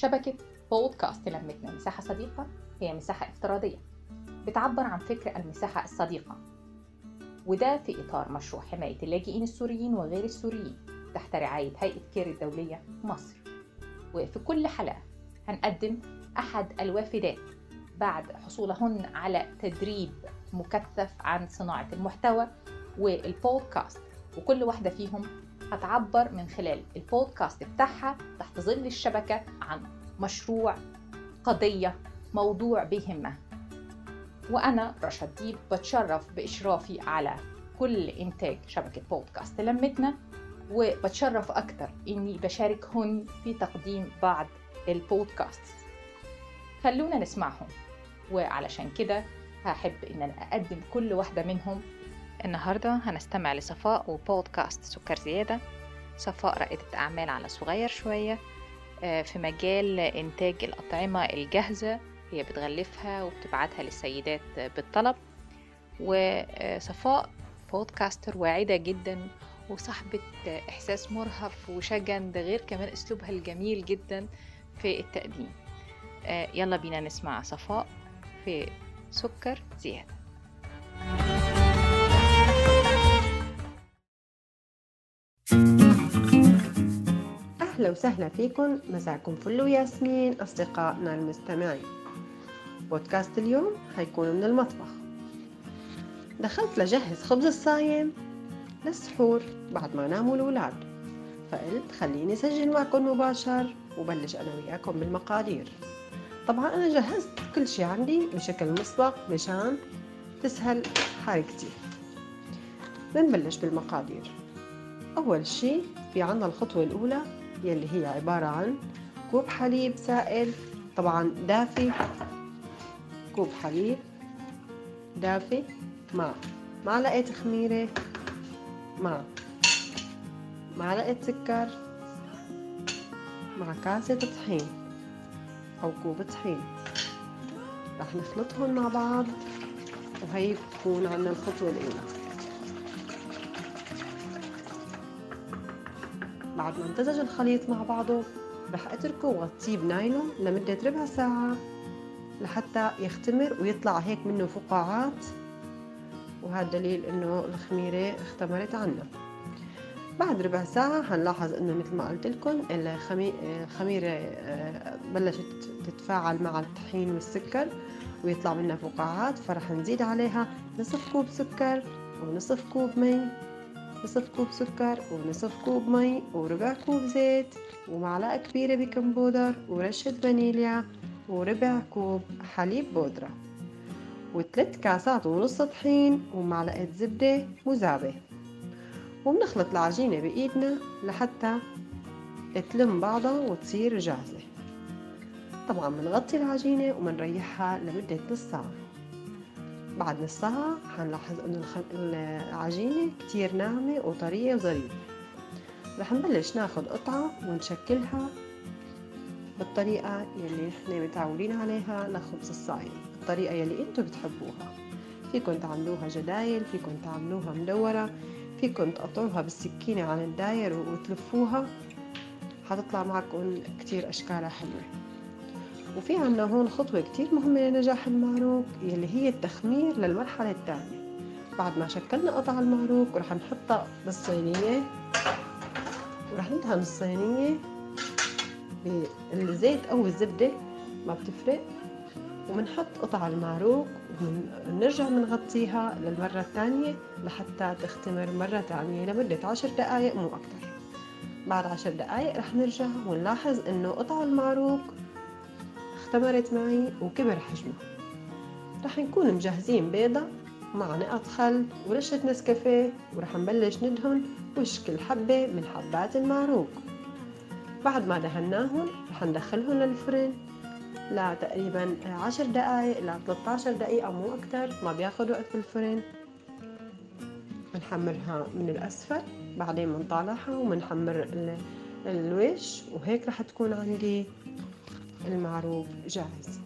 شبكة بودكاست لمتنا مساحة صديقة هي مساحة افتراضية بتعبر عن فكر المساحة الصديقة وده في إطار مشروع حماية اللاجئين السوريين وغير السوريين تحت رعاية هيئة كير الدولية مصر. وفي كل حلقة هنقدم أحد الوافدات بعد حصولهن على تدريب مكثف عن صناعة المحتوى والبودكاست وكل واحدة فيهم هتعبر من خلال البودكاست بتاعها تحت ظل الشبكة عن مشروع قضية موضوع بيهمها. وأنا رشا ديب بتشرف بإشرافي على كل إنتاج شبكة بودكاست لمتنا وبتشرف أكتر إني بشاركهن في تقديم بعض البودكاست. خلونا نسمعهم وعلشان كده هحب إن أنا أقدم كل واحدة منهم النهاردة هنستمع لصفاء وبودكاست سكر زيادة صفاء رائدة أعمال على صغير شوية في مجال إنتاج الأطعمة الجاهزة هي بتغلفها وبتبعتها للسيدات بالطلب. وصفاء بودكاستر واعدة جدا وصاحبة إحساس مرهف وشجن ده غير كمان أسلوبها الجميل جدا في التقديم. يلا بينا نسمع صفاء في سكر زيادة. أهلا وسهلا فيكم. مساكم فل وياسمين أصدقائنا المستمعين. بودكاست اليوم هيكون من المطبخ. دخلت لجهز خبز الصايم للسحور بعد ما ناموا الأولاد. فقلت خليني سجل معكم مباشر وبلش أنا وياكم بالمقادير. طبعا أنا جهزت كل شي عندي بشكل مسبق مشان تسهل حركتي. بنبلش بالمقادير. أول شي في عنا الخطوة الأولى يلي هي عبارة عن كوب حليب سائل طبعا دافي كوب حليب دافي مع معلقة خميرة مع معلقة سكر مع كاسة طحين أو كوب طحين. رح نخلطهم مع بعض وهي بتكون عنا الخطوة الأولى. بعد ما امتزج الخليط مع بعضه رح أتركه وغطيه بنايلون لمدة ربع ساعة لحتى يختمر ويطلع هيك منه فقاعات. وهذا دليل إنه الخميرة اختمرت عنا. بعد ربع ساعة هنلاحظ إنه مثل ما قلت لكم الخميرة بلشت تتفاعل مع الطحين والسكر ويطلع منها فقاعات فرح نزيد عليها نصف كوب سكر ونصف كوب مي. نصف كوب سكر ونصف كوب مي وربع كوب زيت ومعلقة كبيرة baking powder ورشة فانيليا وربع كوب حليب بودرة وثلاث كاسات ونص طحين ومعلقة زبدة مذابة وبنخلط العجينة بإيدنا لحتى تلم بعضها وتصير جاهزة. طبعا بنغطي العجينة وبنريحها لمدة نص ساعة. بعد نص ساعة حنلاحظ إنه العجينة كتير ناعمة وطرية وظريفة رح نبلش ناخد قطعة ونشكلها بالطريقة يلي نحن متعودين عليها لخبز الصايم الطريقة يلي إنتو بتحبوها. فيكن تعملوها جدايل فيكن تعملوها مدورة فيكن تقطعوها بالسكينة عن الداير وتلفوها. حتطلع معكم كتير أشكالها حلوة. وفي عنا هون خطوة كتير مهمة لنجاح المعروك يلي هي التخمير للمرحلة الثانية. بعد ما شكلنا قطع المعروك ورح نحطها بالصينية ورح ندهن الصينية بالزيت أو الزبدة ما بتفرق. وبنحط قطع المعروك ونرجع بنغطيها للمرة الثانية لحتى تختمر مرة ثانية لمدة عشر دقايق مو أكتر. بعد عشر دقايق رح نرجع ونلاحظ إنه قطع المعروك اختمرت معي وكبر حجمها. رح نكون مجهزين بيضة مع نقط خل ورشة نسكافيه ورح نبلش ندهن وش كل حبة من حبات المعروك. بعد ما دهناهم رح ندخلهم للفرن لتقريبا عشر دقايق ل 13 دقيقة مو أكتر ما بياخد وقت بالفرن. بنحمرها من الأسفل بعدين بنطالعها وبنحمر الوش وهيك رح تكون عندي المعروف جاهز.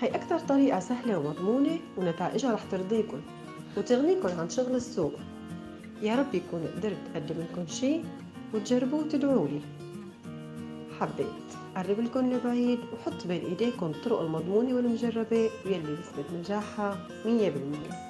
هي أكتر طريقة سهلة ومضمونة ونتائجها رح ترضيكم وتغنيكم عن شغل السوق. يا رب يكون قدرت أقدم لكم شي وتجربوه وتدعوا لي حبيت. قرب لكم لبعيد وحط بين ايديكم الطرق المضمونة والمجربة واللي نسبة نجاحها مية بالمية.